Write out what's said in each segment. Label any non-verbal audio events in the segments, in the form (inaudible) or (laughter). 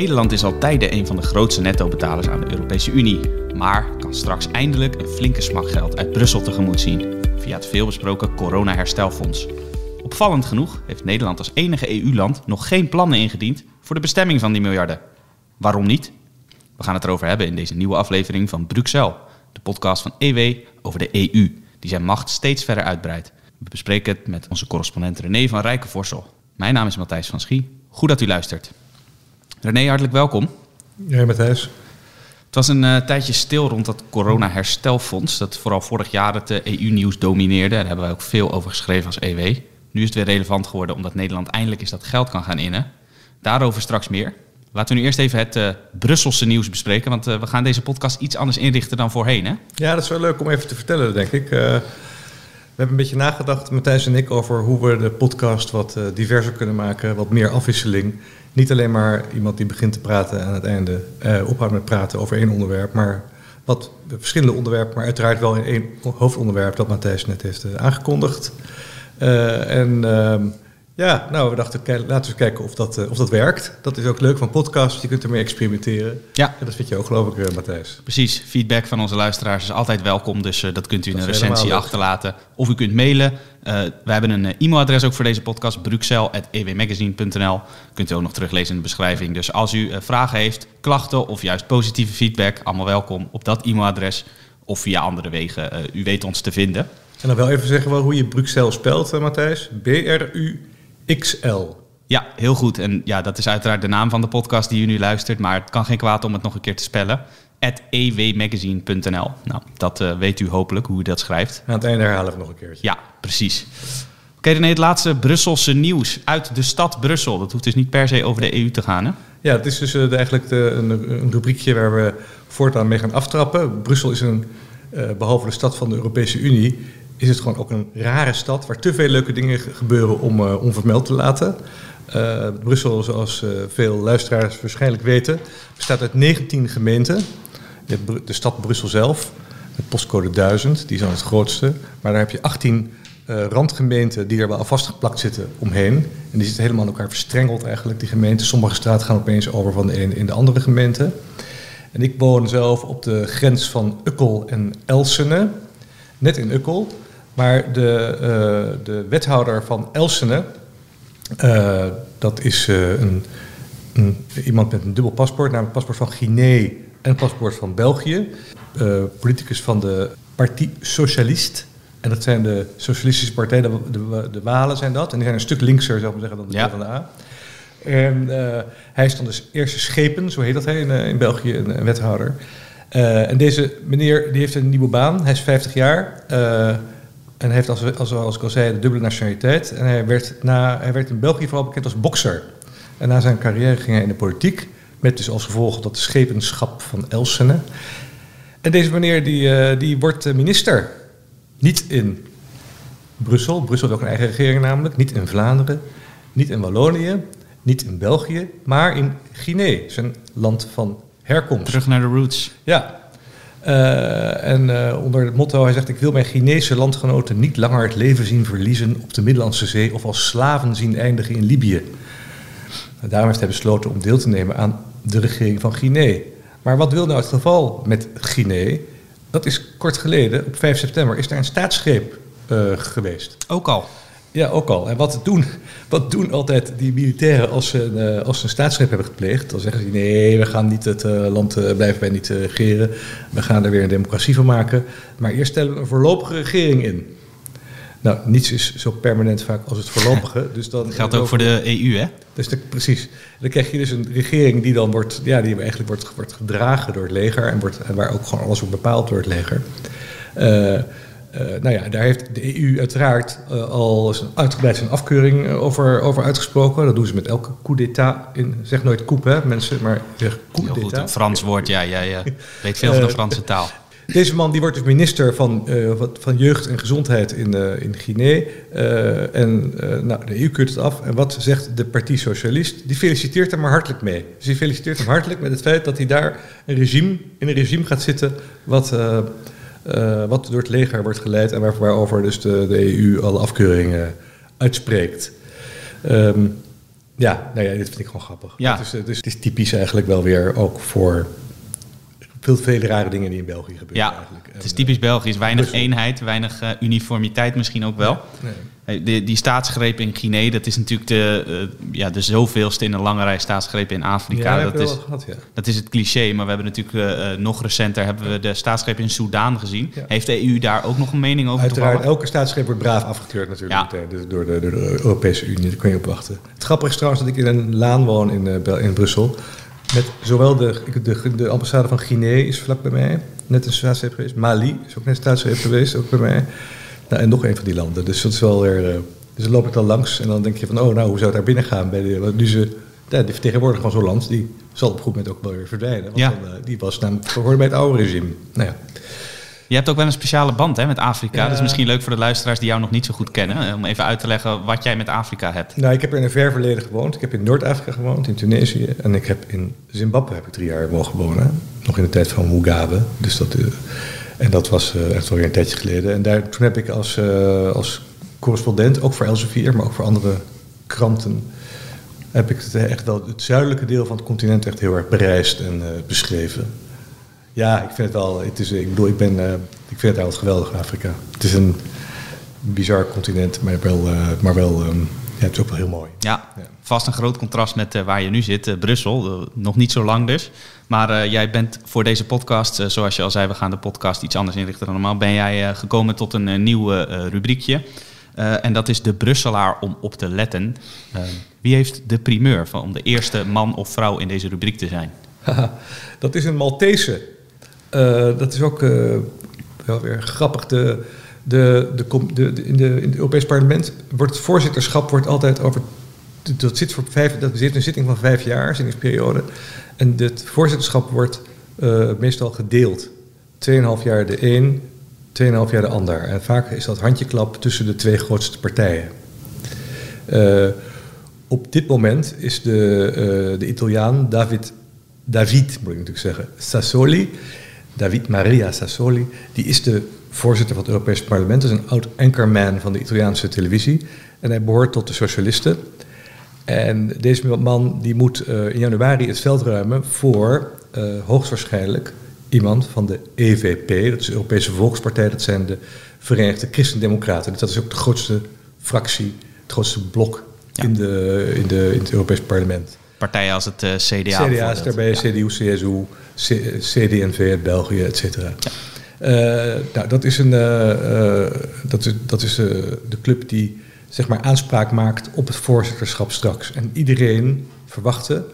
Nederland is al tijden een van de grootste netto-betalers aan de Europese Unie, maar kan straks eindelijk een flinke smak geld uit Brussel tegemoet zien via het veelbesproken corona-herstelfonds. Opvallend genoeg heeft Nederland als enige EU-land nog geen plannen ingediend voor de bestemming van die miljarden. Waarom niet? We gaan het erover hebben in deze nieuwe aflevering van Bruxelles, de podcast van EW over de EU, die zijn macht steeds verder uitbreidt. We bespreken het met onze correspondent René van Rijkenvorsel. Mijn naam is Matthijs van Schie. Goed dat u luistert. René, hartelijk welkom. Ja, Matthijs. Het was een uh, tijdje stil rond dat corona-herstelfonds, dat vooral vorig jaar het EU-nieuws domineerde. Daar hebben wij ook veel over geschreven als EW. Nu is het weer relevant geworden omdat Nederland eindelijk eens dat geld kan gaan innen. Daarover straks meer. Laten we nu eerst even het uh, Brusselse nieuws bespreken, want we gaan deze podcast iets anders inrichten dan voorheen. Hè? Ja, dat is wel leuk om even te vertellen, denk ik. We hebben een beetje nagedacht, Matthijs en ik, over hoe we de podcast wat diverser kunnen maken, wat meer afwisseling. Niet alleen maar iemand die begint te praten en aan het einde uh, ophoudt met praten over één onderwerp, maar wat verschillende onderwerpen, maar uiteraard wel in één hoofdonderwerp dat Matthijs net heeft uh, aangekondigd. En ehm, ja, nou, we dachten, laten we eens kijken of dat, of dat werkt. Dat is ook leuk van podcasts, je kunt ermee experimenteren. Ja. En dat vind je ook, geloof ik, Matthijs. Precies, feedback van onze luisteraars is altijd welkom, dus dat kunt u in een recensie achterlaten. Of u kunt mailen. We hebben een e-mailadres ook voor deze podcast, bruxelles.ewmagazine.nl. Kunt u ook nog teruglezen in de beschrijving. Dus als u vragen heeft, klachten of juist positieve feedback, allemaal welkom op dat e-mailadres of via andere wegen. U weet ons te vinden. En dan wel even zeggen wel hoe je Bruxelles spelt, Matthijs. B-R-U-X-L. Ja, heel goed. En ja, dat is uiteraard de naam van de podcast die u nu luistert, maar het kan geen kwaad om het nog een keer te spellen ewmagazine.nl. Nou, dat uh, weet u hopelijk hoe u dat schrijft. Aan het einde herhalen we nog een keertje. Ja, precies. Oké, okay, René, het laatste Brusselse nieuws uit de stad Brussel. Dat hoeft dus niet per se over de EU te gaan, hè? Ja, het is dus uh, eigenlijk de, een, een, rubriekje waar we voortaan mee gaan aftrappen. Brussel is een, uh, behalve de stad van de Europese Unie, is het gewoon ook een rare stad waar te veel leuke dingen gebeuren om onvermeld te laten. Brussel, zoals veel luisteraars waarschijnlijk weten, bestaat uit 19 gemeenten. Je hebt de stad Brussel zelf, met postcode 1000, die is dan het grootste. Maar daar heb je 18 uh, randgemeenten die er wel vastgeplakt zitten omheen. En die zitten helemaal aan elkaar verstrengeld eigenlijk, die gemeenten. Sommige straten gaan opeens over van de ene in de andere gemeente. En ik woon zelf op de grens van Ukkel en Elsene, net in Ukkel. Maar de, uh, de wethouder van Elsene, uh, dat is een, een, iemand met een dubbel paspoort, namelijk paspoort van Guinea en paspoort van België. Politicus van de Partie Socialist. En dat zijn de socialistische partijen, de, de, de, Walen zijn dat. En die zijn een stuk linkser, zou ik maar zeggen, dan de ja. PvdA. En uh, hij is dan dus eerste schepen, zo heet dat hij in, in België, een, een wethouder. en deze meneer die heeft een nieuwe baan. Hij is 50 jaar. En heeft, als, als, als ik al zei, de dubbele nationaliteit. En hij werd, na, hij werd in België vooral bekend als bokser. En na zijn carrière ging hij in de politiek. Met dus als gevolg dat schepenschap van Elsene. En deze meneer die, uh, die wordt minister. Niet in Brussel. Brussel heeft ook een eigen regering namelijk. Niet in Vlaanderen. Niet in Wallonië. Niet in België. Maar in Guinea. Zijn land van herkomst. Terug naar de roots. Ja. Uh, en uh, onder het motto, hij zegt... ik wil mijn Guinese landgenoten niet langer het leven zien verliezen... op de Middellandse Zee of als slaven zien eindigen in Libië. Daarom heeft hij besloten om deel te nemen aan de regering van Guinea. Maar wat wil nou het geval met Guinea? Dat is kort geleden, op 5 september, is daar een staatsgreep uh, geweest. Ook al? Ja, ook al. En wat doen, wat doen altijd die militairen als ze, uh, als ze een staatsgreep hebben gepleegd? Dan zeggen ze, nee, we gaan niet het uh, land, blijven wij niet regeren. We gaan er weer een democratie van maken. Maar eerst stellen we een voorlopige regering in. Nou, niets is zo permanent vaak als het voorlopige. Dus dan dat geldt ook voor de EU, hè? Dus de, precies. Dan krijg je dus een regering die dan wordt, ja, die eigenlijk wordt, wordt gedragen door het leger en, wordt, en waar ook gewoon alles wordt bepaald door het leger. Uh, uh, nou ja, daar heeft de EU uiteraard uh, al uitgebreid zijn afkeuring over, over uitgesproken. Dat doen ze met elke coup d'état. In, zeg nooit coup, hè, mensen, maar zeg coup Heel goed, een Frans woord, ja, ja, ja. Weet veel van de Franse taal. Deze man die wordt dus minister van, van Jeugd en Gezondheid in, in Guinea. En nou, de EU keurt het af. En wat zegt de Partie Socialist? Die feliciteert hem maar hartelijk mee. Dus die feliciteert hem hartelijk met het feit dat hij daar een regime, in een regime gaat zitten... wat, wat door het leger wordt geleid en waar, waarover dus de, de EU alle afkeuringen uitspreekt. Um, Ja, nou ja, dit vind ik gewoon grappig. Ja. Het, is, eh, dus het is typisch eigenlijk wel weer ook voor veel vele rare dingen die in België gebeuren. Ja, eigenlijk. het is typisch Belgisch. Weinig Brussel. eenheid, weinig eh, uniformiteit misschien ook wel. nee. Hey, Die, die staatsgreep in Guinea, dat is natuurlijk de, eh, ja, de zoveelste in een lange rij staatsgrepen in Ja, Afrika. dat is, gehad, ja. dat is het cliché, maar we hebben natuurlijk eh, eh, nog recenter hebben we de staatsgreep in Soudaan gezien. Ja. Heeft de EU daar ook nog een mening over Uiteraard, elke staatsgreep wordt braaf afgekeurd natuurlijk Ja. meteen, dus door, de, door de Europese Unie. Daar kun je op wachten. Het grappige is trouwens dat ik in een laan woon in, eh, in Brussel. Met zowel de, de, de ambassade van Guinea is vlak bij mij, net een staatsgreep geweest. Mali is ook net een staatsgreep geweest, ook bij mij. Nou, en nog een van die landen. Dus dat is wel weer... eh, dus dan loop ik dan langs en dan denk je van... oh, nou, hoe zou het daar binnen gaan? Bij de, nu ze, ja, die vertegenwoordiger van zo'n land... die zal op een goed moment ook wel weer verdwijnen. Want Ja. dan, eh, die was namelijk hoorde bij het oude regime. Nou ja. Je hebt ook wel een speciale band hè, met Afrika. Dat is misschien leuk voor de luisteraars die jou nog niet zo goed kennen. eh, Om even uit te leggen wat jij met Afrika hebt. Nou, ik heb er in een ver verleden gewoond. Ik heb in Noord-Afrika gewoond, in Tunesië. En ik heb in Zimbabwe heb ik drie jaar mogen wonen. Nog in de tijd van Mugabe. Dus dat, eh, en dat was eh, echt alweer een tijdje geleden. En daar, toen heb ik als, als correspondent, ook voor Elsevier, maar ook voor andere kranten... heb ik het echt wel het zuidelijke deel van het continent echt heel erg bereisd en beschreven. Ja, ik vind het wel. Het is, ik bedoel, ik, ben, eh, ik vind het eigenlijk geweldig, Afrika. Het is een bizar continent, maar wel, eh, maar wel ehm, ja, het is ook wel heel mooi. Ja, Ja. vast een groot contrast met eh, waar je nu zit, Brussel. Nog niet zo lang dus. Maar jij bent voor deze podcast, zoals je al zei, we gaan de podcast iets anders inrichten dan normaal. Ben jij gekomen tot een nieuw rubriekje. En dat is de Brusselaar om op te letten. Wie heeft de primeur van, om de eerste man of vrouw in deze rubriek te zijn? (laughs) Dat is een Maltese. Eh, dat is ook eh, wel weer grappig. De, de, de, in, de, in het Europees Parlement wordt het voorzitterschap wordt altijd over. Dat, zit voor vijf, dat zit een zitting van vijf jaar, zittingsperiode. En het voorzitterschap wordt eh, meestal gedeeld. 2,5 jaar de een, 2,5 jaar de ander. En vaak is dat handjeklap tussen de twee grootste partijen. Op dit moment is de, de Italiaan David, David, moet ik natuurlijk zeggen, Sassoli, David Maria Sassoli, die is de voorzitter van het Europese parlement. Dat is een oud anchorman van de Italiaanse televisie. En hij behoort tot de socialisten. En deze man die moet eh, in januari het veld ruimen voor eh, hoogstwaarschijnlijk iemand van de EVP, dat is de Europese Volkspartij, dat zijn de Verenigde Christendemocraten. Dat is ook de grootste fractie, het grootste blok Ja. in, de, in, de, in het Europees parlement. Partijen als het eh, CDA. CDA is daarbij, Ja. CDU, CSU, C- CD&V uit België, et cetera. Eh, nou, dat is, een, eh, dat is, dat is de club die zeg maar, aanspraak maakt op het voorzitterschap straks. En iedereen verwachtte,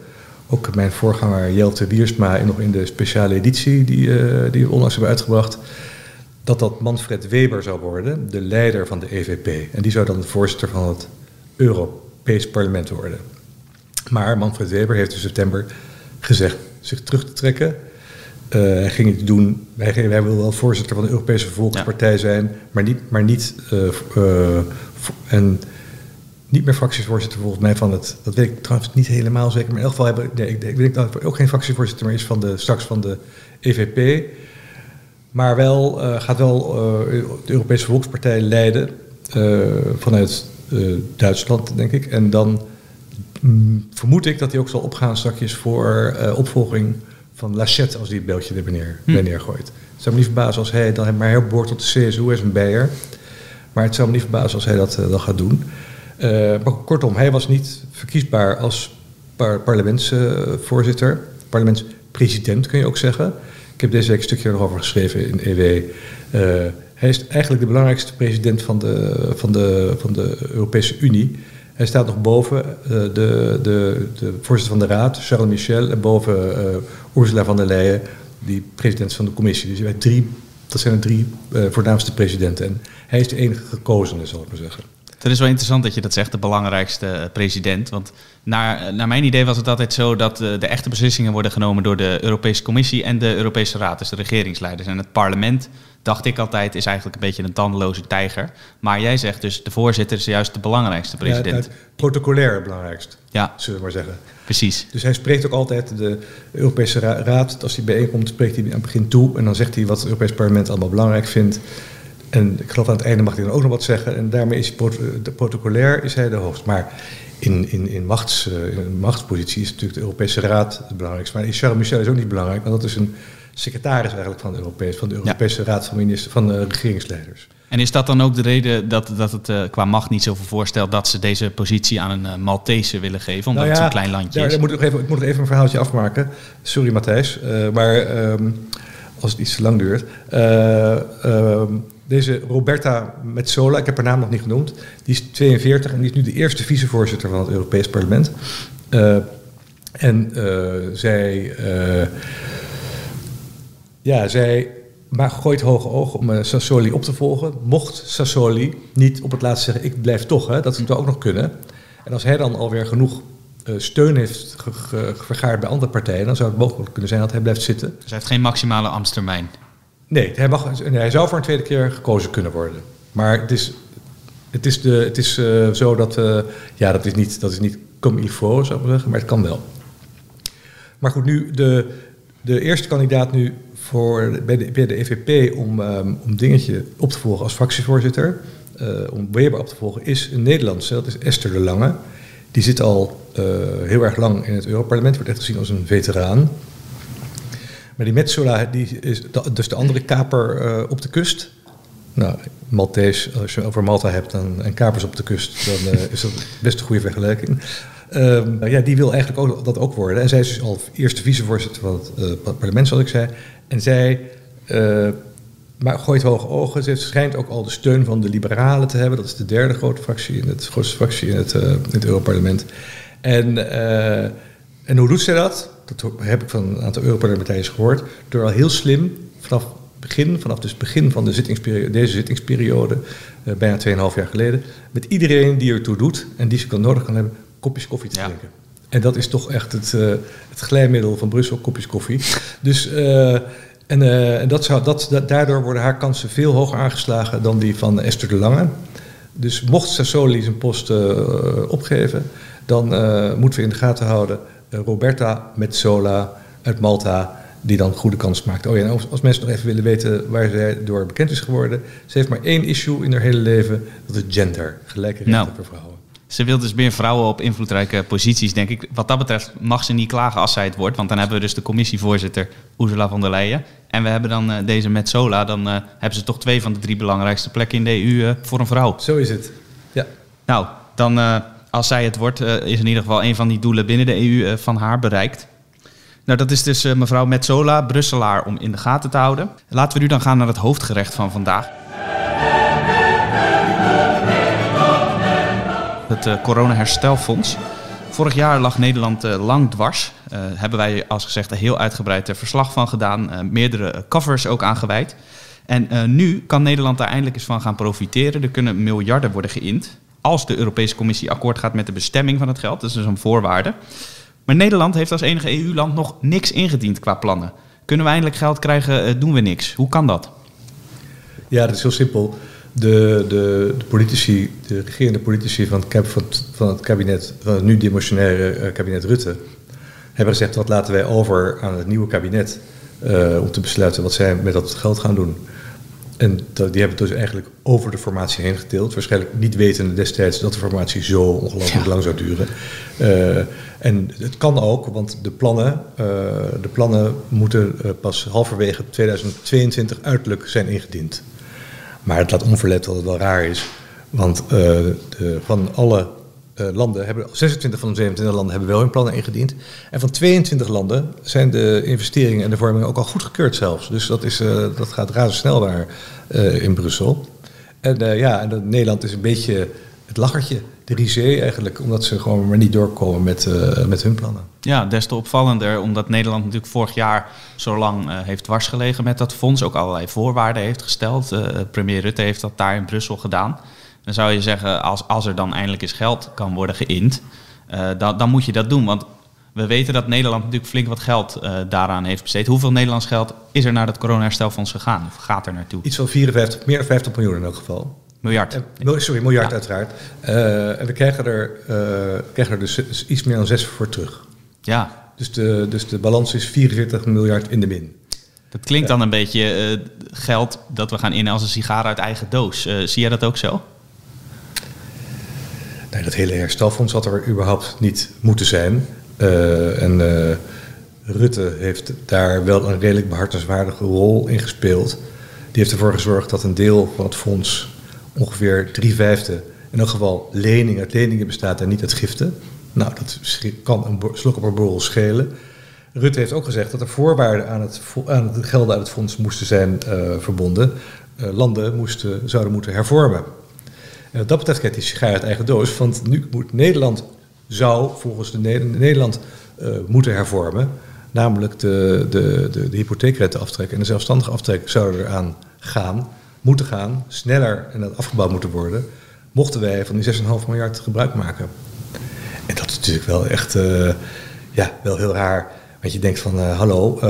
ook mijn voorganger Jelte Wiersma nog in de speciale editie die, die we onlangs hebben uitgebracht, dat dat Manfred Weber zou worden, de leider van de EVP. En die zou dan de voorzitter van het Europees Parlement worden. Maar Manfred Weber heeft in september gezegd zich terug te trekken. Eh, hij ging het doen. Wij, wij willen wel voorzitter van de Europese Volkspartij zijn, maar niet, maar niet, eh, eh, en niet meer fractievoorzitter volgens mij van het. Dat weet ik trouwens niet helemaal zeker, maar in elk geval hebben. Nee, ik, ik weet dat hij ook geen fractievoorzitter meer is van de, straks van de EVP. Maar wel, gaat wel de Europese Volkspartij leiden vanuit Duitsland, denk ik. En dan mm, vermoed ik dat hij ook zal opgaan straks voor eh, opvolging van Lachette als die het beeldje er neer, Hm. neergooit. Het zou me niet verbazen als hij dan, maar hij behoort tot de CSU, is een. Maar het zou me niet verbazen als hij dat dan gaat doen. Eh, maar kortom, hij was niet verkiesbaar als par- parlementsvoorzitter, parlementspresident kun je ook zeggen. Ik heb deze week een stukje erover geschreven in EW. Hij is eigenlijk de belangrijkste president van de, van de, van de Europese Unie. Hij staat nog boven eh, de, de, de voorzitter van de Raad, Charles Michel, en boven eh, Ursula von der Leyen, die president van de commissie. Dus wij drie, dat zijn de drie eh, voornaamste presidenten. En hij is de enige gekozene, zal ik maar zeggen. Het is wel interessant dat je dat zegt, de belangrijkste eh, president. Want naar, naar mijn idee was het altijd zo dat eh, de echte beslissingen worden genomen door de Europese Commissie en de Europese Raad, dus de regeringsleiders. En het parlement, dacht ik altijd, is eigenlijk een beetje een tandeloze tijger. Maar jij zegt dus, de voorzitter is juist de belangrijkste president. Ja, het protocolair het belangrijkst, Ja, zullen we maar zeggen. precies. Dus hij spreekt ook altijd de Europese Ra- Raad, als hij bijeenkomt, spreekt hij aan het begin toe. En dan zegt hij wat het Europees Parlement allemaal belangrijk vindt. En ik geloof aan het einde mag hij dan ook nog wat zeggen. En daarmee is hij prot- de protocolair is hij de hoogst. Maar in, in, in, machts, in machtspositie is natuurlijk de Europese Raad het belangrijkste. Maar Charles Michel is ook niet belangrijk, want dat is een secretaris eigenlijk van de, Europees, van de Europese Raad van, minister, van regeringsleiders. En is dat dan ook de reden dat, dat het uh, qua macht niet zoveel voorstelt dat ze deze positie aan een uh, Maltese willen geven, omdat nou ja, het zo'n klein landje daar, is? Moet ik, even, ik moet nog even een verhaaltje afmaken. Sorry Matthijs, uh, maar um, als het iets te lang duurt. Ehm, deze Roberta Metsola, ik heb haar naam nog niet genoemd, die is 42 en die is nu de eerste vicevoorzitter van het Europees Parlement. en zij, ja, zij maar gooit hoge ogen om Sassoli op te volgen. Mocht Sassoli niet op het laatst zeggen, ik blijf toch, hè, dat zou ook nog kunnen. En als hij dan alweer genoeg steun heeft vergaard bij andere partijen, dan zou het mogelijk kunnen zijn dat hij blijft zitten. Dus hij heeft geen maximale ambtstermijn? Nee, hij, zou voor een tweede keer gekozen kunnen worden. Maar het is, het is, de, het is uh, zo dat, ja, dat is niet, dat is niet comme il faut, zou ik zeggen, maar het kan wel. Maar goed, nu de, de eerste kandidaat nu voor, bij, de, bij de EVP om, um, om Dingetje op te volgen als fractievoorzitter, uh, om Weber op te volgen, is een Nederlandse. Dat is Esther de Lange. Die zit al heel erg lang in het Europarlement, wordt echt gezien als een veteraan. Maar die Metsola, die is dus de andere kaper uh, op de kust. Nou, Maltese, als je over Malta hebt dan, en kapers op de kust, dan is dat best een goede vergelijking. Um, ja, die wil eigenlijk ook, dat ook worden. En zij is dus al eerste vicevoorzitter van het uh, parlement, zoals ik zei. En zij maar gooit hoge ogen. Ze schijnt ook al de steun van de liberalen te hebben. Dat is de derde grote fractie in het, grootste fractie in het, uh, in Europarlement. En, en hoe doet zij dat? Dat heb ik van een aantal Europarlementariërs gehoord. Door al heel slim vanaf begin, vanaf dus begin van de zittingsperiode, deze zittingsperiode, bijna 2,5 jaar geleden, met iedereen die ertoe doet en die ze kan nodig kan hebben, kopjes koffie te drinken. En dat is toch echt het, uh, het glijmiddel van Brussel, kopjes koffie. Dus, uh, en, uh, en dat zou, dat, dat, daardoor worden haar kansen veel hoger aangeslagen dan die van Esther de Lange. Dus mocht Sassoli zijn post opgeven, dan moeten we in de gaten houden Roberta Metsola uit Malta, die dan goede kans maakt. Oh ja, als, als, mensen nog even willen weten waar zij door bekend is geworden, ze heeft maar één issue in haar hele leven, dat is gender, gelijke rechten nou. voor vrouwen. Ze wil dus meer vrouwen op invloedrijke posities, denk ik. Wat dat betreft mag ze niet klagen als zij het wordt. Want dan hebben we dus de commissievoorzitter Ursula von der Leyen. En we hebben dan uh, deze Metsola. Dan uh, hebben ze toch twee van de drie belangrijkste plekken in de EU uh, voor een vrouw. Zo is het, ja. Nou, dan als zij het wordt, is in ieder geval een van die doelen binnen de EU van haar bereikt. Nou, dat is dus mevrouw Metsola, Brusselaar, om in de gaten te houden. Laten we nu dan gaan naar het hoofdgerecht van vandaag. het Corona-herstelfonds. Vorig jaar lag Nederland lang dwars. Uh, hebben wij, als gezegd, een heel uitgebreid verslag van gedaan. meerdere covers ook aangeweid. En nu kan Nederland daar eindelijk eens van gaan profiteren. Er kunnen miljarden worden geïnd. Als de Europese Commissie akkoord gaat met de bestemming van het geld. Dat is dus een voorwaarde. Maar Nederland heeft als enige EU-land nog niks ingediend qua plannen. Kunnen we eindelijk geld krijgen, doen we niks. Hoe kan dat? Ja, dat is heel simpel de, de, de, politici, de regerende politici van het, van het kabinet, van het nu demotionaire eh, kabinet Rutte, hebben gezegd wat laten wij over aan het nieuwe kabinet uh, om te besluiten wat zij met dat geld gaan doen. En die hebben dus eigenlijk over de formatie heen gedeeld. Waarschijnlijk niet wetende destijds dat de formatie zo ongelooflijk ja. lang zou duren. Uh, en het kan ook, want de plannen, uh, de plannen moeten pas halverwege 2022 uiterlijk zijn ingediend. Maar het laat onverlet dat het wel raar is. Want de, van alle uh, landen hebben, 26 van de 27 landen hebben wel hun plannen ingediend. En van 22 landen zijn de investeringen en de vormingen ook al goedgekeurd zelfs. Dus dat, is, uh, dat gaat razendsnel daar in Brussel. En ja, en Nederland is een beetje het lachertje de risée eigenlijk, omdat ze gewoon maar niet doorkomen met, met hun plannen. Ja, des te opvallender, omdat Nederland natuurlijk vorig jaar zo lang heeft dwarsgelegen met dat fonds, ook allerlei voorwaarden heeft gesteld. Premier Rutte heeft dat daar in Brussel gedaan. Dan zou je zeggen, als, als er dan eindelijk eens geld kan worden geïnd, dan, dan moet je dat doen. Want we weten dat Nederland natuurlijk flink wat geld daaraan heeft besteed. Hoeveel Nederlands geld is er naar het corona-herstelfonds gegaan? Of gaat er naartoe? Iets van 54, meer dan 50 miljoen in elk geval. Miljard. sorry, miljard uiteraard. Uh, en we krijgen er, krijgen er dus iets meer dan zes voor terug. Ja. Dus de, dus de balans is 44 miljard in de min. Dat klinkt dan een beetje uh, geld dat we gaan in als een sigaar uit eigen doos. zie jij dat ook zo? Dat hele herstelfonds had er überhaupt niet moeten zijn. Uh, en uh, Rutte heeft daar wel een redelijk behartenswaardige rol in gespeeld. Die heeft ervoor gezorgd dat een deel van het fonds, ongeveer drie vijfde, in elk geval leningen uit leningen bestaat en niet uit giften. Nou, dat kan een slok op een borrel schelen. Rutte heeft ook gezegd dat er voorwaarden aan het, aan het gelden uit het fonds moesten zijn uh, verbonden. Landen moesten, zouden moeten hervormen. En wat dat betreft krijgt die sigaar uit eigen doos. Want nu moet Nederland, zou volgens de Nederland uh, moeten hervormen. Namelijk de, de, de, de hypotheekrenteaftrek en de zelfstandige aftrek zouden eraan gaan, moeten gaan, sneller en dat afgebouwd moeten worden. Mochten wij van die 6,5 miljard gebruik maken. En dat is natuurlijk wel echt ja, wel heel raar. Want je denkt van, uh, hallo,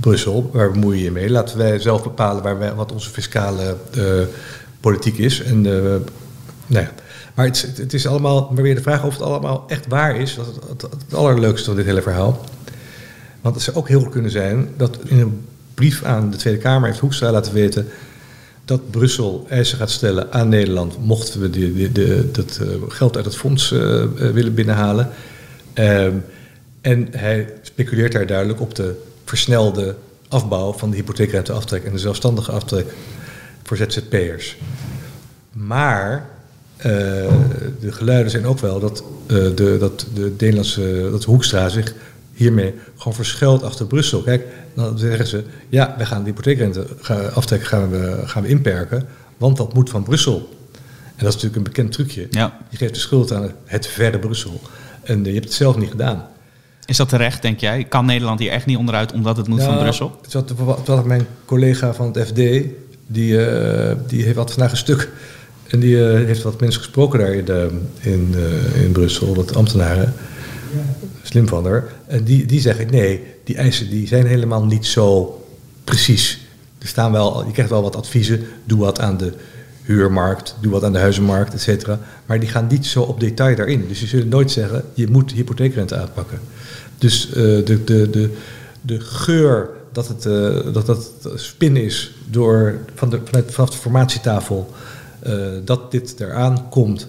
Brussel, waar bemoei je je mee? Laten wij zelf bepalen waar wij, wat onze fiscale politiek is. En, nou ja. Maar het, is allemaal, maar weer de vraag of het allemaal echt waar is. Dat het, het, allerleukste van dit hele verhaal. Want het zou ook heel goed kunnen zijn dat in een brief aan de Tweede Kamer heeft Hoekstra laten weten dat Brussel eisen gaat stellen aan Nederland, mochten we die, de, dat geld uit het fonds willen binnenhalen. Ehm, en hij speculeert daar duidelijk op de versnelde afbouw van de hypotheekrenteaftrek en de zelfstandige aftrek voor ZZP'ers. Maar uh, de geluiden zijn ook wel dat, uh, de, dat de Nederlandse dat Hoekstra zich hiermee gewoon verschuilt achter Brussel. Kijk, dan zeggen ze, ja, we gaan de hypotheekrenteaftrek gaan we, gaan we inperken, want dat moet van Brussel. En dat is natuurlijk een bekend trucje. Ja. Je geeft de schuld aan het verre Brussel. En uh, je hebt het zelf niet gedaan. Is dat terecht, denk jij? Kan Nederland hier echt niet onderuit omdat het moet van nou, Brussel? Wat, wat mijn collega van het FD, die, uh, die heeft wat vandaag een stuk. En die uh, heeft wat mensen gesproken daar in, de, in, uh, in Brussel, wat ambtenaren. Slim van haar. En die, die zeggen, nee, die eisen die zijn helemaal niet zo precies. Er staan wel, je krijgt wel wat adviezen. Doe wat aan de huurmarkt, doe wat aan de huizenmarkt, et cetera. Maar die gaan niet zo op detail daarin. Dus je zullen nooit zeggen, je moet hypotheekrente aanpakken. Dus de, de, de, de geur dat het, uh, dat, dat spin is door, van de, vanuit, vanaf de formatietafel, uh, dat dit eraan komt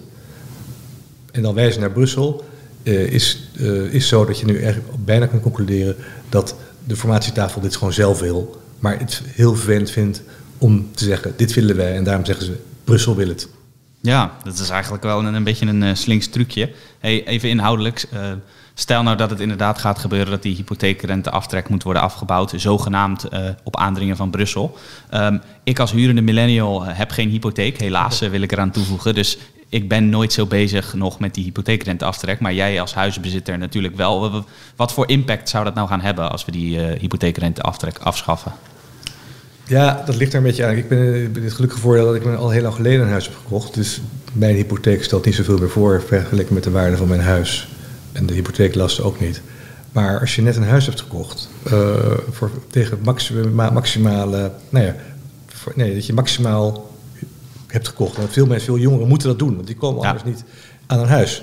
en dan wijzen naar Brussel, is, is zo dat je nu eigenlijk bijna kan concluderen dat de formatietafel dit gewoon zelf wil, maar het heel vervelend vindt om te zeggen, dit willen wij en daarom zeggen ze, Brussel wil het. Ja, dat is eigenlijk wel een, een beetje een slinks trucje. Hey, even inhoudelijk. Uh, stel nou dat het inderdaad gaat gebeuren dat die hypotheekrenteaftrek moet worden afgebouwd, zogenaamd uh, op aandringen van Brussel. Um, ik als hurende millennial heb geen hypotheek, helaas wil ik eraan toevoegen. Dus ik ben nooit zo bezig nog met die hypotheekrenteaftrek. Maar jij als huisbezitter natuurlijk wel. Wat voor impact zou dat nou gaan hebben als we die hypotheekrenteaftrek afschaffen? Ja, dat ligt er een beetje aan. Ik ben, ben het gelukkige voordeel dat ik me al heel lang geleden een huis heb gekocht. Dus mijn hypotheek stelt niet zoveel meer voor vergeleken met de waarde van mijn huis. En de hypotheeklasten ook niet. Maar als je net een huis hebt gekocht, uh, voor, tegen maxima, maximale, nou ja, voor, nee, dat je maximaal hebt gekocht. Want veel mensen, veel jongeren moeten dat doen, want die komen ja. anders niet aan een huis.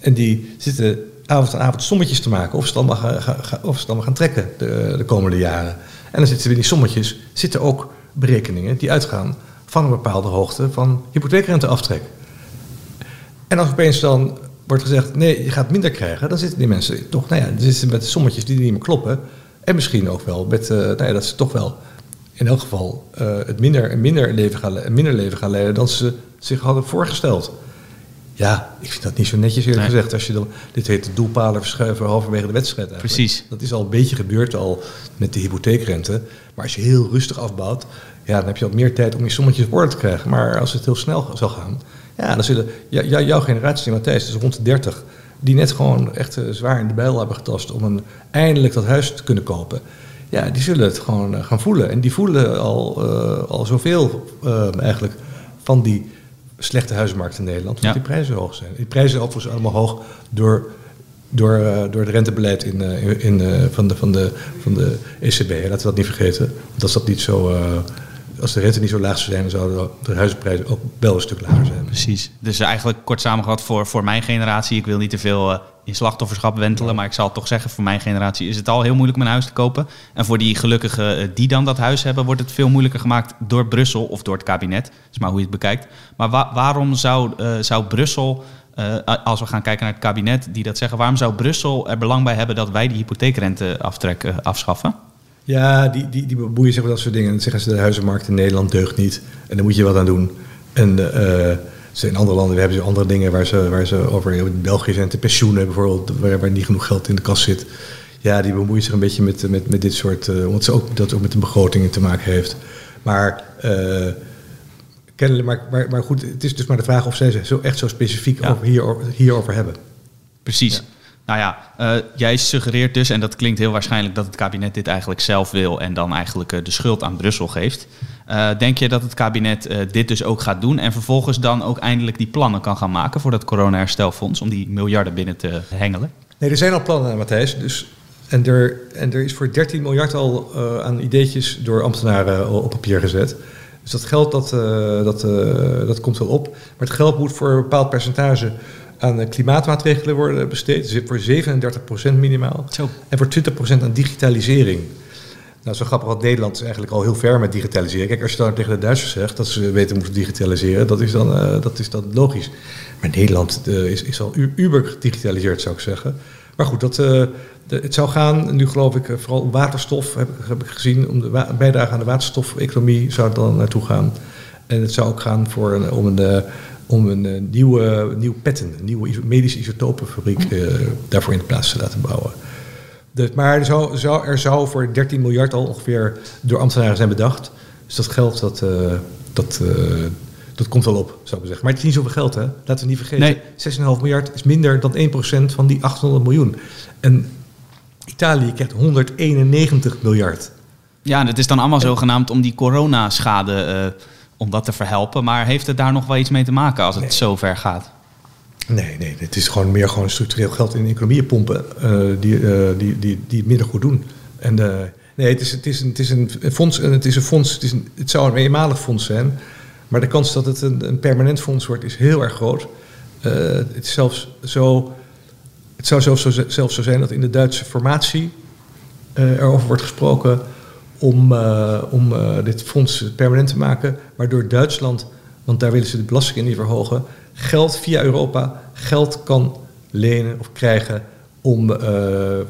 En die zitten avond aan avond sommetjes te maken of ze het allemaal, gaan, of ze gaan trekken de, de komende jaren. En dan zitten in die sommetjes zitten ook berekeningen die uitgaan van een bepaalde hoogte van hypotheekrenteaftrek. En als opeens dan wordt gezegd, nee, je gaat minder krijgen, dan zitten die mensen toch, nou ja, zitten met sommetjes die niet meer kloppen. En misschien ook wel met, uh, nou ja, dat ze toch wel in elk geval uh, het minder en minder leven, gaan, minder leven gaan leiden dan ze zich hadden voorgesteld. Ja, ik vind dat niet zo netjes eerlijk nee. gezegd. Als je dan, dit heet de doelpalen verschuiven halverwege de wedstrijd eigenlijk. Precies. Dat is al een beetje gebeurd al met de hypotheekrente. Maar als je heel rustig afbouwt, ja, dan heb je wat meer tijd om je sommetjes op orde te krijgen. Maar als het heel snel zal gaan, ja, dan zullen ja, jouw generatie, Matthijs, dus rond de 30, die net gewoon echt uh, zwaar in de bijl hebben getast om een, eindelijk dat huis te kunnen kopen. Ja, die zullen het gewoon uh, gaan voelen. En die voelen al, uh, al zoveel eigenlijk van die slechte huizenmarkt in Nederland, omdat ja. die prijzen hoog zijn. Die prijzen zijn overigens allemaal hoog door, door, uh, door het rentebeleid in, uh, in, in uh, van, de, van, de, van de ECB. Laten we dat niet vergeten. Want als, dat niet zo, als de rente niet zo laag zou zijn, dan zouden de huizenprijzen ook wel een stuk lager zijn. Precies. Dus eigenlijk kort samengevat voor, voor mijn generatie, ik wil niet te veel in slachtofferschap wentelen. Maar ik zal toch zeggen, voor mijn generatie is het al heel moeilijk om een huis te kopen. En voor die gelukkigen die dan dat huis hebben, wordt het veel moeilijker gemaakt door Brussel of door het kabinet. Dat is maar hoe je het bekijkt. Maar wa waarom zou, uh, zou Brussel uh, als we gaan kijken naar het kabinet, die dat zeggen. Waarom zou Brussel er belang bij hebben dat wij die hypotheekrenteaftrek uh, afschaffen? Ja, die, die, die bemoeien zich met dat soort dingen. En dan zeggen ze de huizenmarkt in Nederland deugt niet. En daar moet je wat aan doen. En uh, in andere landen hebben ze andere dingen waar ze, waar ze over... In België zijn de pensioenen bijvoorbeeld, waar, waar niet genoeg geld in de kas zit. Ja, die bemoeien zich een beetje met, met, met dit soort... Uh, omdat ze ook, dat ook met de begrotingen te maken heeft. Maar... Uh, kennelijk, maar, maar, maar, goed, het is dus maar de vraag of zij ze zo echt zo specifiek ja. over hier, hierover hebben. Precies. Ja. Nou ja, uh, jij suggereert dus, en dat klinkt heel waarschijnlijk, dat het kabinet dit eigenlijk zelf wil en dan eigenlijk uh, de schuld aan Brussel geeft. Uh, denk je dat het kabinet dit dus ook gaat doen en vervolgens dan ook eindelijk die plannen kan gaan maken voor dat corona-herstelfonds om die miljarden binnen te hengelen? Nee, er zijn al plannen, Matthijs. Dus, en, er, en er is voor 13 miljard al aan ideetjes door ambtenaren op papier gezet. Dus dat geld dat, dat, dat komt wel op. Maar het geld moet voor een bepaald percentage aan klimaatmaatregelen worden besteed. Voor 37% minimaal. Zo. En voor 20% aan digitalisering. Nou, zo grappig, want Nederland is eigenlijk al heel ver met digitaliseren. Kijk, als je dan tegen de Duitsers zegt dat ze weten moeten digitaliseren, dat is dan, uh, dat is dan logisch. Maar Nederland uh, is, is al uber gedigitaliseerd, zou ik zeggen. Maar goed, dat, uh, de, het zou gaan, nu geloof ik, vooral om waterstof, heb, heb ik gezien, om de bijdrage aan de waterstof-economie zou het dan naartoe gaan. En het zou ook gaan voor een, om een om een uh, nieuwe, nieuw petten, een nieuwe medische isotopenfabriek uh, daarvoor in de plaats te laten bouwen. Dus, maar er zou, zou, er zou voor 13 miljard al ongeveer door ambtenaren zijn bedacht. Dus dat geld, dat, uh, dat, dat komt wel op, zou ik zeggen. Maar het is niet zoveel geld, hè? Laten we niet vergeten. Nee. 6,5 miljard is minder dan 1% van die 800 miljoen. En Italië krijgt 191 miljard. Ja, en het is dan allemaal zogenaamd om die coronaschade om dat te verhelpen. Maar heeft het daar nog wel iets mee te maken als het nee. zo ver gaat? Nee, nee, het is gewoon meer gewoon structureel geld in de economieën pompen uh, die, uh, die, die, die het minder goed doen. En uh, nee, het is, het is, een, het is een fonds, en het is een fonds, het, is een, het zou een eenmalig fonds zijn. Maar de kans dat het een, een permanent fonds wordt is heel erg groot. het, is zelfs zo, het zou zelfs zo, zelfs zo zijn dat in de Duitse formatie erover wordt gesproken om, uh, om uh, dit fonds permanent te maken, waardoor Duitsland, want daar willen ze de belastingen niet verhogen, geld via Europa geld kan lenen of krijgen om, uh,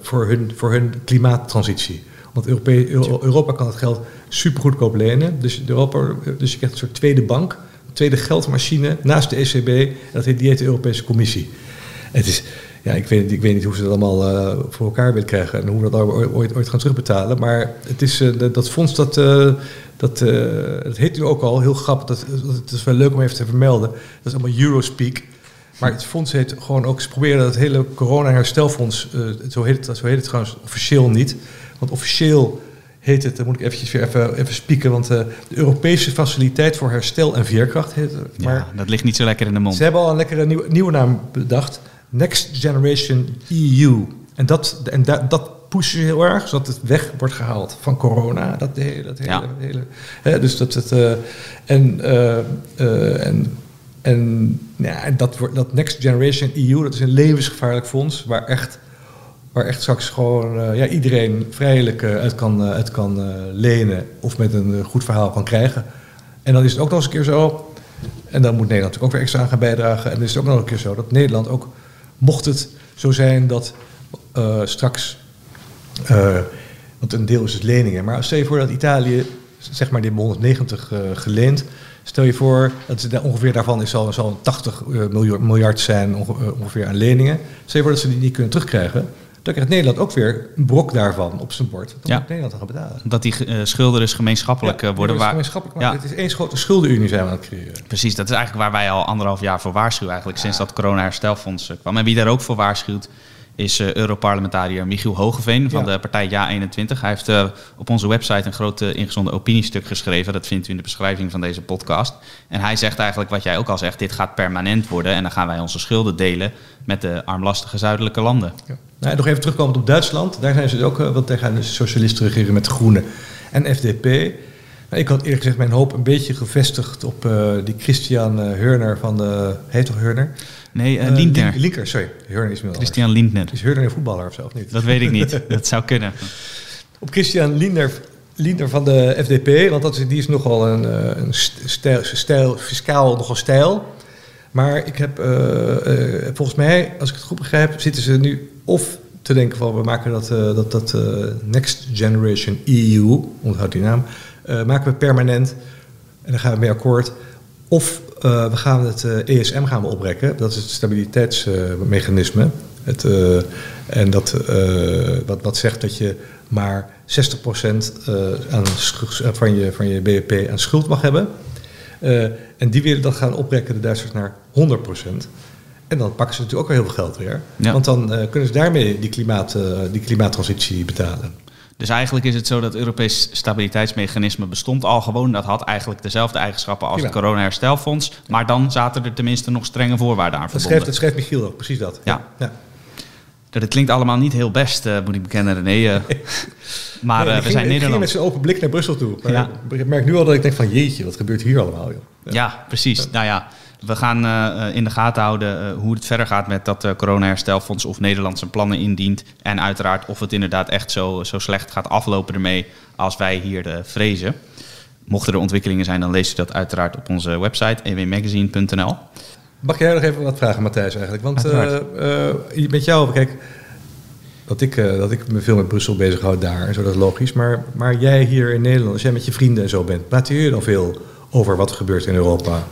voor, hun, voor hun klimaattransitie. Want Europa, Europa kan het geld supergoedkoop lenen. Dus, Europa, dus je krijgt een soort tweede bank, een tweede geldmachine naast de ECB. En dat heet, die heet de Europese Commissie. Het is, ja, ik weet, ik weet niet hoe ze dat allemaal uh, voor elkaar willen krijgen en hoe we dat ooit, ooit gaan terugbetalen. Maar het is, uh, dat fonds, dat, uh, dat, dat heet nu ook al, heel grappig, dat, dat, is wel leuk om even te vermelden. Dat is allemaal Eurospeak. Maar het fonds heet gewoon ook, ze proberen dat hele corona-herstelfonds, zo, heet het, zo heet het trouwens officieel niet. Want officieel heet het, dan moet ik eventjes weer even, even spieken, want de Europese Faciliteit voor Herstel en Veerkracht heet het. Maar ja, dat ligt niet zo lekker in de mond. Ze hebben al een lekkere nieuwe, nieuwe naam bedacht. Next Generation EU. En dat, en da, dat pushen ze heel erg, zodat het weg wordt gehaald van corona. Dat, hele, dat hele, ja. hele hè, dus dat het. Uh, en, uh, uh, en, en ja, dat, dat Next Generation EU, dat is een levensgevaarlijk fonds waar echt, waar echt straks gewoon ja, iedereen vrijelijk uit kan, uit kan lenen of met een goed verhaal kan krijgen. En dan is het ook nog eens een keer zo. En dan moet Nederland natuurlijk ook weer extra aan gaan bijdragen. En dan is het ook nog een keer zo dat Nederland ook mocht het zo zijn dat uh, straks, uh, want een deel is het leningen, maar stel je voor dat Italië, zeg maar, die 190 uh, geleend. Stel je voor, dat ongeveer daarvan is zal, zal 80 miljard, miljard zijn ongeveer aan leningen. Stel je voor dat ze die niet kunnen terugkrijgen. Dan krijgt Nederland ook weer een brok daarvan op zijn bord. Ja. moet Nederland gaan betalen. Dat die uh, schulden dus gemeenschappelijk ja, worden. Waar, gemeenschappelijk, maar ja. het is één grote schuldenunie zijn we aan het creëren. Precies, dat is eigenlijk waar wij al anderhalf jaar voor waarschuwen. Eigenlijk sinds dat corona-herstelfonds kwam. En wie daar ook voor waarschuwt, is uh, Europarlementariër Michiel Hogeveen van ja. de partij Ja21. Hij heeft uh, op onze website een groot uh, ingezonden opiniestuk geschreven. Dat vindt u in de beschrijving van deze podcast. En hij zegt eigenlijk wat jij ook al zegt: dit gaat permanent worden. En dan gaan wij onze schulden delen met de armlastige zuidelijke landen. Ja. Nou, nog even terugkomend op Duitsland. Daar zijn ze dus ook, want daar gaan de socialisten regeren met de Groenen en FDP. Ik had eerlijk gezegd mijn hoop een beetje gevestigd op die Christian Hörner van de. Heet toch Hörner? Nee, uh, Lindner. Linker, sorry. Hörner is Christian Lindner. Is Hörner een voetballer of zo, of niet? Dat weet ik niet. (laughs) dat zou kunnen. Op Christian Lindner, Lindner van de FDP, want dat is, die is nogal een, een stijl, stijl, fiscaal nogal stijl. Maar ik heb, eh, eh, volgens mij, als ik het goed begrijp, zitten ze nu of te denken van we maken dat, eh, dat, dat eh, Next Generation EU, onthoud die naam, eh, maken we permanent en dan gaan we mee akkoord. Of eh, we gaan het eh, ESM gaan we oprekken, dat is het stabiliteitsmechanisme. het, eh, en dat, eh, wat, wat zegt dat je maar 60% eh, aan van, je, van je BBP aan schuld mag hebben. Eh, en die willen dat gaan oprekken, de Duitsers, naar 100%. En dan pakken ze natuurlijk ook wel heel veel geld weer. Ja. Want dan eh, kunnen ze daarmee die, klimaat, eh, die klimaattransitie betalen. Dus eigenlijk is het zo dat het Europees stabiliteitsmechanisme bestond al gewoon. Dat had eigenlijk dezelfde eigenschappen als Ja. het corona-herstelfonds. Maar dan zaten er tenminste nog strenge voorwaarden aan Dat verbonden. schrijft, dat schrijft Michiel ook, precies dat. Ja. ja. Dat klinkt allemaal niet heel best, eh, moet ik bekennen, René. eh. (laughs) maar Nee, eh, we ging, zijn ik ging met Nederland. zijn open blik naar Brussel toe. Maar Ja. ik merk nu al dat ik denk van jeetje, wat gebeurt hier allemaal? Joh. Ja, precies. Nou ja, we gaan eh, eh, in de gaten houden eh, hoe het verder gaat met dat eh corona-herstelfonds. Of Nederland zijn plannen indient. En uiteraard of het inderdaad echt zo, zo slecht gaat aflopen ermee als wij hier vrezen. Mochten er ontwikkelingen zijn, dan leest u dat uiteraard op onze website ewmagazine.nl. Mag jij nog even wat vragen, Matthijs, eigenlijk? Want eh, eh, met jou, kijk, dat ik, dat ik me veel met Brussel bezighoud daar en zo, dat is logisch. Maar, maar jij hier in Nederland, als jij met je vrienden en zo bent, praat je dan veel over wat er gebeurt in Europa?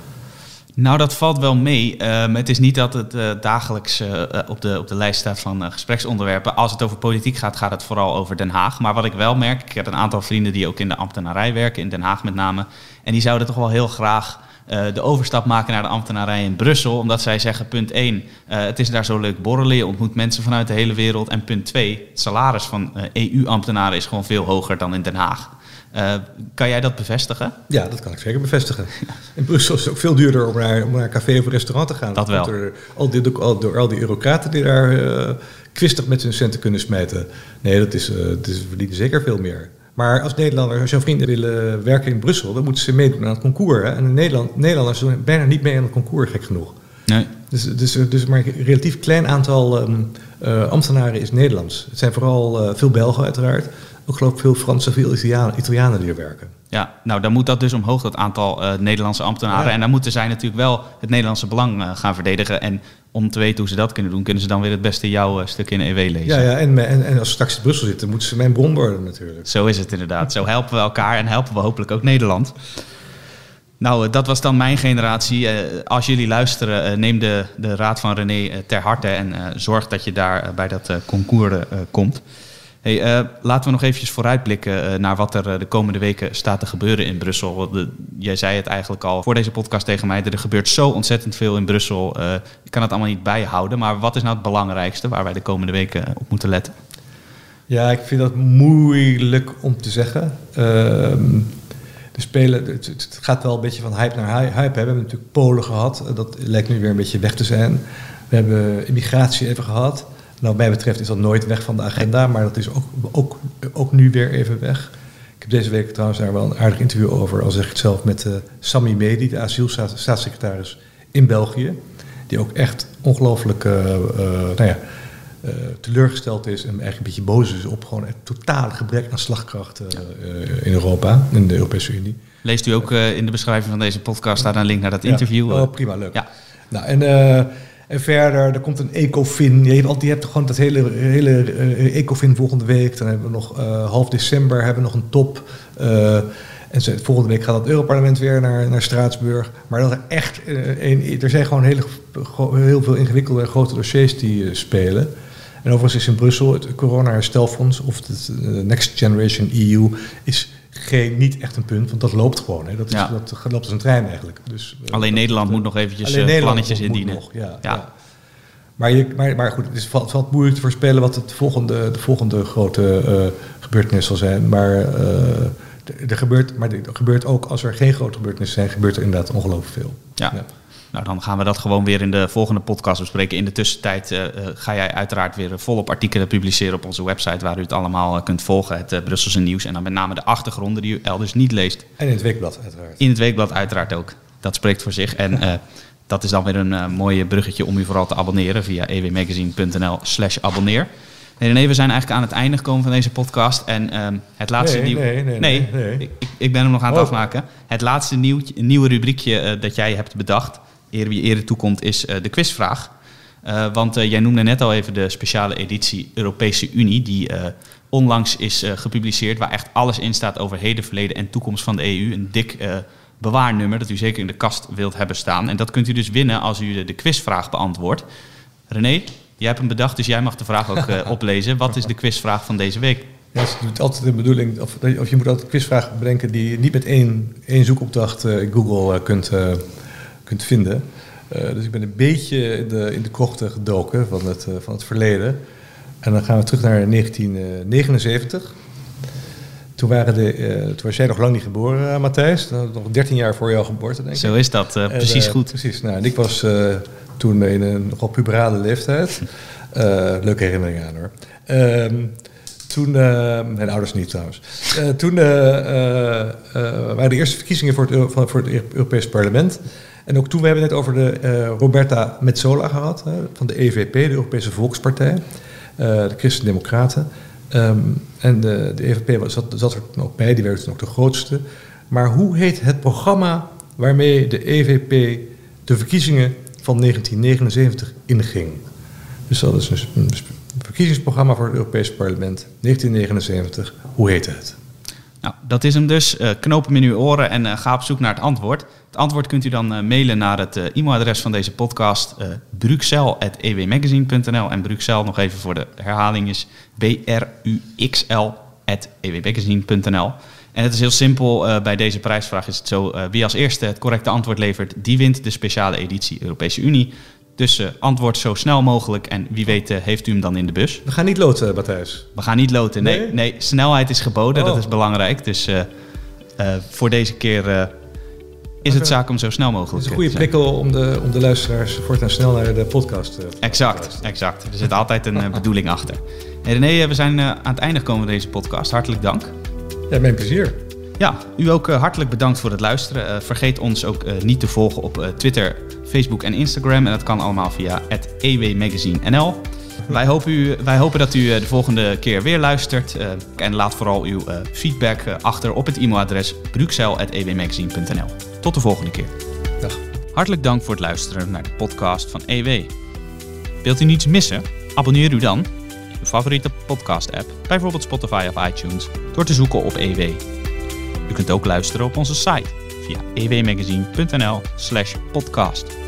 Nou, dat valt wel mee. Ehm, het is niet dat het eh, dagelijks eh, eh, op, de, op de lijst staat van gespreksonderwerpen. Als het over politiek gaat, gaat het vooral over Den Haag. Maar wat ik wel merk, ik heb een aantal vrienden die ook in de ambtenarij werken, in Den Haag met name. En die zouden toch wel heel graag de overstap maken naar de ambtenarij in Brussel. Omdat zij zeggen, punt 1, het is daar zo leuk borrelen. Je ontmoet mensen vanuit de hele wereld. En punt 2, het salaris van EU-ambtenaren is gewoon veel hoger dan in Den Haag. Eh, kan jij dat bevestigen? Ja, dat kan ik zeker bevestigen. In Brussel is het ook veel duurder om naar, om naar een café of een restaurant te gaan. Dat wel. Door al door al die eurocraten die daar eh, kwistig met hun centen kunnen smijten. Nee, dat is, eh dat is, we verdienen zeker veel meer. Maar als Nederlanders, als jouw vrienden willen werken in Brussel, dan moeten ze meedoen aan het concours. Hè? En in Nederland, Nederlanders doen bijna niet mee aan het concours, gek genoeg. Nee. Dus, dus, dus maar een relatief klein aantal ehm, eh, ambtenaren is Nederlands. Het zijn vooral veel Belgen uiteraard. Ook geloof ik veel Fransen, veel Italianen, Italianen die er werken. Ja, nou dan moet dat dus omhoog, dat aantal eh, Nederlandse ambtenaren. Ja. En dan moeten zij natuurlijk wel het Nederlandse belang eh, gaan verdedigen. En om te weten hoe ze dat kunnen doen, kunnen ze dan weer het beste jouw eh, stuk in EW lezen. Ja, ja en, en, en als ze straks in Brussel zitten, moeten ze mijn bron worden natuurlijk. Zo is het inderdaad. Zo helpen we elkaar en helpen we hopelijk ook Nederland. Nou, dat was dan mijn generatie. Als jullie luisteren, neem de, de raad van René ter harte en zorg dat je daar bij dat concours komt. Hey, eh, laten we nog eventjes vooruitblikken eh, naar wat er eh, de komende weken staat te gebeuren in Brussel. Jij zei het eigenlijk al voor deze podcast tegen mij. Er gebeurt zo ontzettend veel in Brussel. Ik kan het allemaal niet bijhouden. Maar wat is nou het belangrijkste waar wij de komende weken op moeten letten? Ja, ik vind dat moeilijk om te zeggen. Ehm, de spelen, het, het gaat wel een beetje van hype naar hy- hype. We hebben natuurlijk Polen gehad. Dat lijkt nu weer een beetje weg te zijn. We hebben immigratie even gehad. Nou, wat mij betreft is dat nooit weg van de agenda, maar dat is ook, ook, ook nu weer even weg. Ik heb deze week trouwens daar wel een aardig interview over, al zeg ik het zelf, met eh Sami Medi, de asielstaatssecretaris in België. Die ook echt ongelooflijk eh, eh, nou ja, teleurgesteld is en eigenlijk een beetje boos is op gewoon het totale gebrek aan slagkracht in Europa, in de Europese Unie. Leest u ook in de beschrijving van deze podcast staat een link naar dat interview. Ja. Oh, prima, leuk. Ja. Nou, en, en verder, er komt een Ecofin. Je hebt, je hebt gewoon dat hele, hele eh, Ecofin volgende week. Dan hebben we nog eh, half december hebben we nog een top. Eh, en volgende week gaat het Europarlement weer naar, naar Straatsburg. Maar dat er echt, een, er zijn gewoon hele, heel veel ingewikkelde en grote dossiers die spelen. En overigens is in Brussel het corona-herstelfonds of het Next Generation EU is geen, niet echt een punt, want dat loopt gewoon. Hè. Dat, is, Ja. dat loopt als een trein eigenlijk. Dus, eh, Alleen Nederland dat- moet nog eventjes eh, plannetjes indienen. nog, ja. Maar, je, maar, maar goed, het is, valt, valt moeilijk te voorspellen wat het volgende, de volgende grote eh, gebeurtenis zal zijn. Maar, er- er gebeurt, maar er gebeurt ook, als er geen grote gebeurtenissen zijn, gebeurt er inderdaad ongelooflijk veel. Ja. Nou, dan gaan we dat gewoon weer in de volgende podcast bespreken. In de tussentijd eh, eh, ga jij uiteraard weer volop artikelen publiceren op onze website... waar u het allemaal eh, kunt volgen, het eh, Brusselse nieuws. En dan met name de achtergronden die u elders niet leest. En in het weekblad uiteraard. In het weekblad uiteraard ook. Dat spreekt voor zich. En eh, (laughs) dat is dan weer een eh mooie bruggetje om u vooral te abonneren... via ewmagazine.nl slash abonneer. Nee, nee, we zijn eigenlijk aan het einde gekomen van deze podcast. En ehm, het laatste Nee, nieuw... nee, nee, nee, nee. Ik, ben hem nog aan het Oh. afmaken. Het laatste nieuwtje, nieuwe rubriekje eh, dat jij hebt bedacht... eer wie ere toekomt, is de quizvraag. want jij noemde net al even de speciale editie Europese Unie, die onlangs is gepubliceerd, waar echt alles in staat over heden, verleden en toekomst van de EU. Een dik bewaarnummer dat u zeker in de kast wilt hebben staan. En dat kunt u dus winnen als u de quizvraag beantwoordt. René, jij hebt hem bedacht, dus jij mag de vraag ook uh, (laughs) oplezen. Wat is de quizvraag van deze week? Ja, het is altijd de bedoeling, of, of je moet altijd quizvragen bedenken die je niet met één, één zoekopdracht uh, in Google uh, kunt, kunt vinden. dus ik ben een beetje in de, in de krochten gedoken van het, van het verleden. En dan gaan we terug naar 1979. Toen, waren de, uh, toen was jij nog lang niet geboren, Matthijs. Nog 13 jaar voor jouw geboorte, denk ik. Zo is dat, precies goed. Precies. Nou, en ik was toen in een nogal puberale leeftijd. (laughs) leuke herinneringen aan hoor. Ehm, toen, mijn ouders niet trouwens. toen waren de eerste verkiezingen voor het, voor het Europees Parlement. En ook toen, we hebben het net over de Roberta Metsola gehad, van de EVP, de Europese Volkspartij, de Christen-Democraten. Um, en de, de EVP zat, zat, er ook bij, die werd toen ook de grootste. Maar hoe heet het programma waarmee de EVP de verkiezingen van 1979 inging? Dus dat is een, verkiezingsprogramma voor het Europese parlement, 1979. Hoe heette het? Nou, dat is hem dus. Uh, knoop hem in uw oren en ga op zoek naar het antwoord. Het antwoord kunt u dan uh, mailen naar het e-mailadres van deze podcast, uh, bruxel.ewmagazine.nl. En Bruxel, nog even voor de herhaling, is b-r-u-x-l.ewmagazine.nl. En het is heel simpel, bij deze prijsvraag is het zo, wie als eerste het correcte antwoord levert, die wint de speciale editie Europese Unie. Dus uh, antwoord zo snel mogelijk en wie weet heeft u hem dan in de bus. We gaan niet loten, Matthijs. We gaan niet loten, nee. Nee, nee snelheid is geboden, oh. dat is belangrijk. Dus voor deze keer is het zaak om zo snel mogelijk te Het is een goede prikkel om de, om de luisteraars voortaan snel naar de podcast te Exact, exact. Er zit altijd een (laughs) bedoeling achter. Hey René, we zijn aan het einde gekomen van deze podcast. Hartelijk dank. Ja, mijn plezier. Ja, u ook hartelijk bedankt voor het luisteren. vergeet ons ook niet te volgen op Twitter, Facebook en Instagram. En dat kan allemaal via het EWMagazineNL. Wij hopen, u, wij hopen dat u eh, de volgende keer weer luistert. Uh, en laat vooral uw uh, feedback achter op het e-mailadres bruxel.ewmagazine.nl. Tot de volgende keer. Dag. Hartelijk dank voor het luisteren naar de podcast van EW. Wilt u niets missen? Abonneer u dan in uw favoriete podcast-app, bijvoorbeeld Spotify of iTunes, door te zoeken op EW. U kunt ook luisteren op onze site via ewmagazine.nl slash podcast.